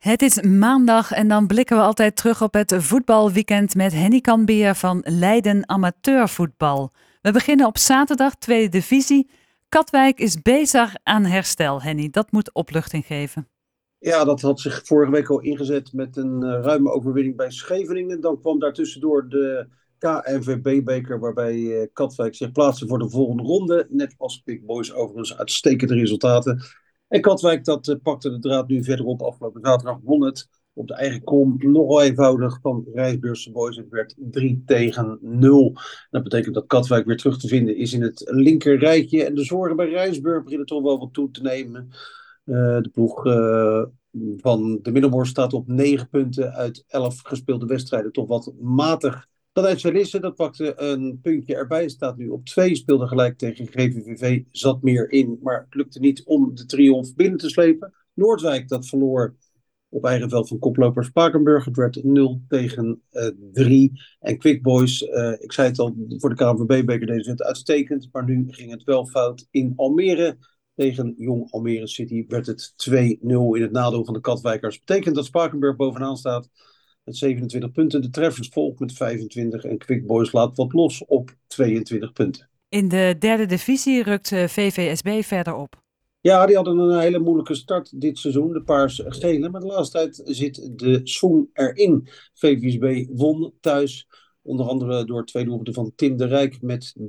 Het is maandag en dan blikken we altijd terug op het voetbalweekend met Henny Kanbeer van Leiden Amateurvoetbal. We beginnen op zaterdag, tweede divisie. Katwijk is bezig aan herstel, Henny. Dat moet opluchting geven. Ja, dat had zich vorige week al ingezet met een uh, ruime overwinning bij Scheveningen. Dan kwam daartussendoor de KNVB-beker, waarbij uh, Katwijk zich plaatste voor de volgende ronde. Net als Big Boys overigens uitstekende resultaten. En Katwijk dat uh, pakte de draad nu verder op. Afgelopen zaterdag won het op de eigen kom nogal eenvoudig van Rijsburgse Boys. Het werd 3 tegen 0. Dat betekent dat Katwijk weer terug te vinden is in het linker rijtje. En de zorgen bij Rijsburg beginnen toch wel wat toe te nemen. Uh, de ploeg uh, van de Middelmoor staat op 9 punten uit 11 gespeelde wedstrijden. Toch wat matig. Dat uit dat pakte een puntje erbij. Staat nu op 2, speelde gelijk tegen GVVV, zat meer in. Maar het lukte niet om de triomf binnen te slepen. Noordwijk, dat verloor op eigen veld van koploper Spakenburg. Het werd 0 tegen uh, 3. En Quick Boys, uh, ik zei het al, voor de KNVB-beker deze het uitstekend. Maar nu ging het wel fout in Almere. Tegen Jong Almere City werd het 2-0 in het nadeel van de Katwijkers. Betekent dat Spakenburg bovenaan staat met 27 punten. De Treffers volgt met 25 en Quick Boys laat wat los op 22 punten. In de derde divisie rukt VVSB verder op. Ja, die hadden een hele moeilijke start dit seizoen, de paars gele. Maar de laatste tijd zit de swing erin. VVSB won thuis, onder andere door twee doelpunten van Tim de Rijk met 3-1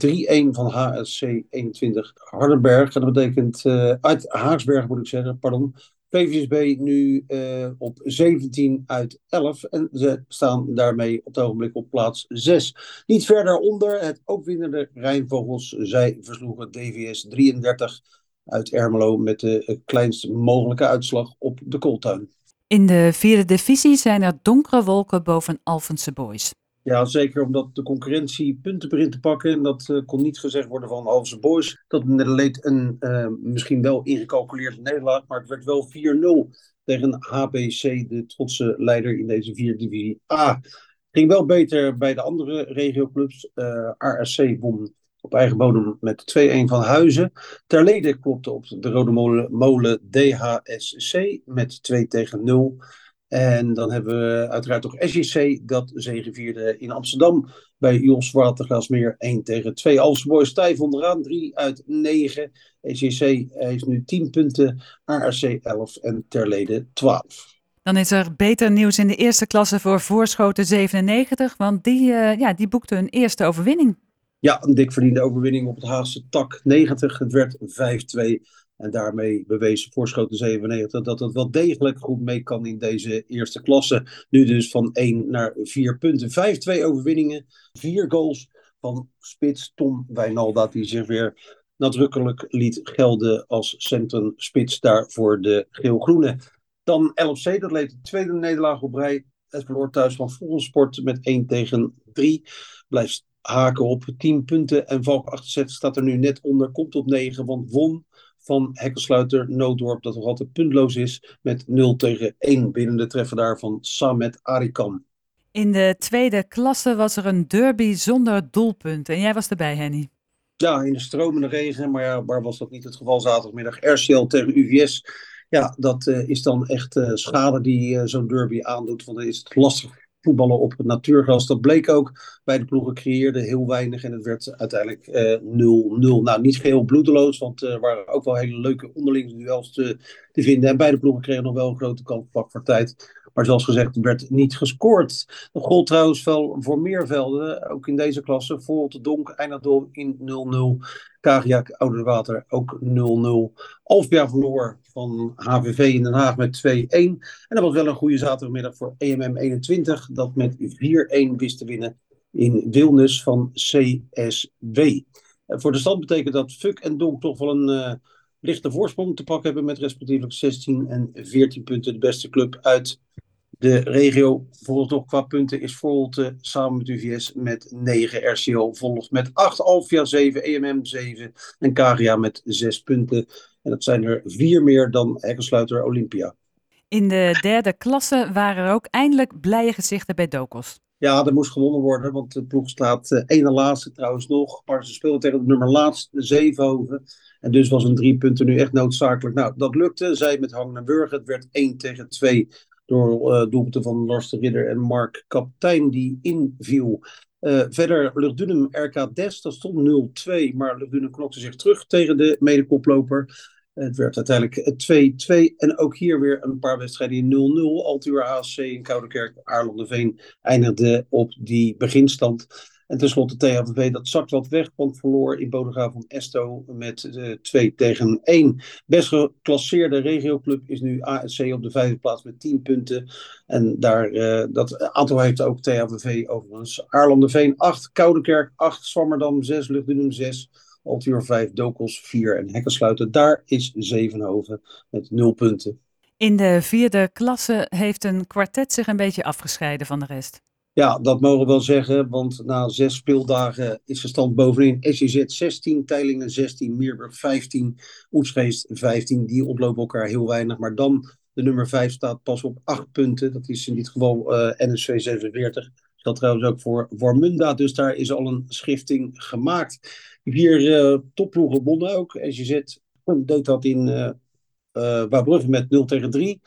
van HSC 21 Hardenberg. En dat betekent, uh, uit Haaksberg moet ik zeggen, pardon. VVSB nu uh, op 17 uit 11 en ze staan daarmee op het ogenblik op plaats 6. Niet verder onder, het ook winnende Rijnvogels. Zij versloegen DVS 33 uit Ermelo met de kleinst mogelijke uitslag op de Kooltuin. In de vierde divisie zijn er donkere wolken boven Alphense Boys. Ja, zeker omdat de concurrentie punten begint te pakken. En dat uh, kon niet gezegd worden van Alphense Boys. Dat leed een uh, misschien wel ingecalculeerde nederlaag, maar het werd wel 4-0 tegen HBC, de trotse leider in deze vierde divisie A. Ging wel beter bij de andere regioclubs. Uh, RSC won op eigen bodem met 2-1 van Huizen. Terlede klopte op de Rode Molen, molen DHSC met 2 tegen 0. En dan hebben we uiteraard nog SJC dat zegevierde in Amsterdam bij Jos Waterglasmeer 1 tegen 2. Alsboy stijf onderaan, 3 uit 9. SJC heeft nu 10 punten, ARC 11 en Terlede 12. Dan is er beter nieuws in de eerste klasse voor Voorschoten 97, want die, uh, ja, die boekte hun eerste overwinning. Ja, een dik verdiende overwinning op het Haagse tak 90. Het werd 5-2. En daarmee bewees Voorschoten 97 dat het wel degelijk goed mee kan in deze eerste klasse. Nu dus van 1 naar 4 punten. 5-2 overwinningen, 4 goals van spits Tom Wijnalda, die zich weer nadrukkelijk liet gelden als centrumspits daar voor de geel-groene. Dan LFC, dat leed de tweede nederlaag op rij. Het verloor thuis van Volgensport met 1 tegen 3. Blijft haken op 10 punten. En Valk 68 staat er nu net onder, komt op 9, want won van Hekkensluiter Nooddorp, dat nog altijd puntloos is, met 0 tegen 1 binnen de treffer daar van Samet Arikan. In de tweede klasse was er een derby zonder doelpunt. En jij was erbij, Henny. Ja, in de stromende regen, maar ja, waar was dat niet het geval zaterdagmiddag? RCL tegen UVS. Ja, dat uh, is dan echt uh, schade die uh, zo'n derby aandoet, want dan is het lastig voetballen op het natuurgras. Dat bleek ook. Beide ploegen creëerden heel weinig en het werd uiteindelijk 0-0. Uh, nou, niet geheel bloedeloos, want er waren ook wel hele leuke onderlinge duels te, te vinden. En beide ploegen kregen nog wel een grote kans vlak voor tijd. Maar zoals gezegd, werd niet gescoord. Dat gold trouwens wel voor meer velden, ook in deze klasse. De Donk eindigde in 0-0. Kagiak Ouderwater ook 0-0. Alfja verloor van HVV in Den Haag met 2-1. En dat was wel een goede zaterdagmiddag voor EMM 21, dat met 4-1 wist te winnen in Wilnis van CSW. Voor de stand betekent dat Fuck en Donk toch wel een uh, lichte voorsprong te pakken hebben met respectievelijk 16 en 14 punten. De beste club uit de regio volgt nog qua punten is Volte samen met UVS met 9. RCO volgt met 8. Alfia 7. EMM 7. En Karia met 6 punten. En dat zijn er vier meer dan Hekkensluiter Olympia. In de derde klasse waren er ook eindelijk blije gezichten bij Dokos. Ja, er moest gewonnen worden, want de ploeg staat uh, één laatste trouwens nog. Maar ze speelden tegen het nummer laatste, Zevenhoven. En dus was een drie punten nu echt noodzakelijk. Nou, dat lukte. Zij met Hang naar Burger. Het werd 1 tegen 2 Door uh, doelpunten van Lars de Ridder en Mark Kaptein die inviel. Uh, verder Lugdunum RK Des, dat stond 0-2, maar Lugdunum knokte zich terug tegen de medekoploper. Het werd uiteindelijk 2-2 en ook hier weer een paar wedstrijden in 0-0. Altuur ASC in Koudekerk, Aarlanderveen eindigde op die beginstand. En tenslotte THVV, dat zakt wat weg, want verloor in Bodegraaf van Esto met uh, 2 tegen 1. Best geclasseerde regioclub is nu ASC op de vijfde plaats met 10 punten. En daar, uh, dat aantal heeft ook THVV overigens. Aarlanderveen 8, Koudekerk 8, Zwammerdam 6, Luchtdunum 6. Altuur 5, Dokels 4 en Hekkensluiten. Daar is Zevenhoven met 0 punten. In de vierde klasse heeft een kwartet zich een beetje afgescheiden van de rest. Ja, dat mogen we wel zeggen, want na zes speeldagen is de stand bovenin. SJZ 16, Teilingen 16, Meerburg 15, Oepsgeest 15. Die ontlopen elkaar heel weinig. Maar dan de nummer 5 staat pas op 8 punten. Dat is in dit geval uh, NSV 46. Dat trouwens ook voor Warmunda. Dus daar is al een schifting gemaakt. Vier uh, topploegen wonnen ook. SJZ deed dat in uh, met 0 tegen 3.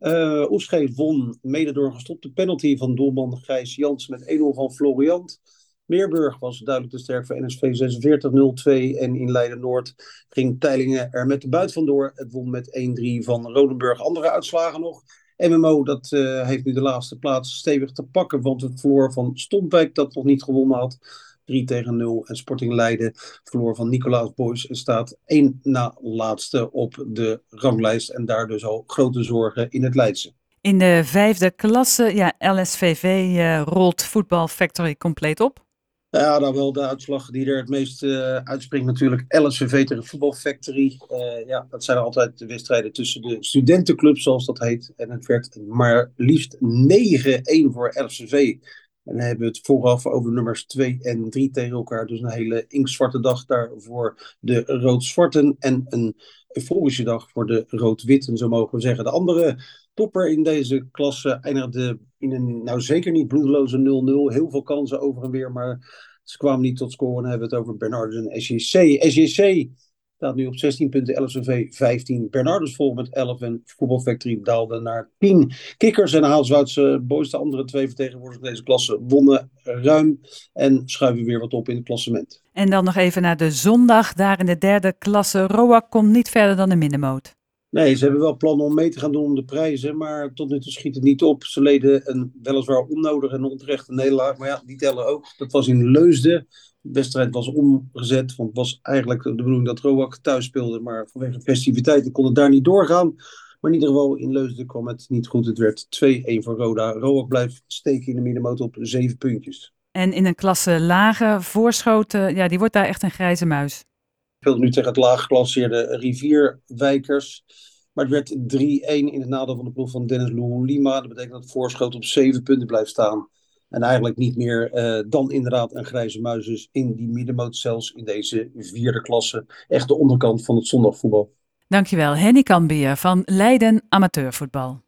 Uh, won mede door een gestopte penalty van doelman Gijs Jans met 1-0 van Floriant. Meerburg was duidelijk te sterk voor NSV 46-0-2. En in Leiden-Noord ging Teilingen er met de buit vandoor. Het won met 1-3 van Rodenburg. Andere uitslagen nog. MMO dat, uh, heeft nu de laatste plaats stevig te pakken. Want het verloor van Stompwijk dat nog niet gewonnen had. 3 tegen 0. En Sporting Leiden verloor van Nicolaas Boys en staat één na laatste op de ranglijst. En daar dus al grote zorgen in het Leidse. In de vijfde klasse, ja, LSVV uh, rolt Voetbal Factory compleet op. Ja, dan wel de uitslag die er het meest uh, uitspringt natuurlijk. LSVV tegen Voetbal Factory. Uh, ja, dat zijn altijd de wedstrijden tussen de studentenclubs, zoals dat heet. En het werd maar liefst 9-1 voor LSVV. En dan hebben we het vooraf over nummers 2 en 3 tegen elkaar. Dus een hele inkzwarte dag daar voor de rood-zwarten. En een euforische dag voor de rood-witten, zo mogen we zeggen. De andere topper in deze klasse eindigde in een, nou zeker niet bloedloze 0-0. Heel veel kansen over en weer, maar ze kwamen niet tot scoren. Dan hebben we het over Bernardus en SJC. SJC staat nu op 16 punten, LSV 15. Bernardus volgt met 11 en Football Factory daalde naar 10. Kikkers en Haalswoudse Boys, de andere twee vertegenwoordigers deze klasse, wonnen ruim en schuiven weer wat op in het klassement. En dan nog even naar de zondag, daar in de derde klasse. Roa komt niet verder dan de middenmoot. Nee, ze hebben wel plannen om mee te gaan doen om de prijzen, maar tot nu toe schiet het niet op. Ze leden een weliswaar onnodige en onterechte nederlaag, maar ja, die tellen ook. Dat was in Leusden. De wedstrijd was omgezet, want het was eigenlijk de bedoeling dat Roak thuis speelde, maar vanwege festiviteiten kon het daar niet doorgaan. Maar in ieder geval in Leusden kwam het niet goed. Het werd 2-1 voor Roda. Roak blijft steken in de middenmoot op zeven puntjes. En in een klasse lage voorschoten, ja, die wordt daar echt een grijze muis speelde nu tegen het laaggeklasseerde Rivierwijkers. Maar het werd 3-1 in het nadeel van de ploeg van Dennis Lima. Dat betekent dat Voorschoot op 7 punten blijft staan. En eigenlijk niet meer uh, dan inderdaad een grijze muis is in die middenmoot, zelfs in deze vierde klasse. Echt de onderkant van het zondagvoetbal. Dankjewel, Henny Kambier van Leiden Amateurvoetbal.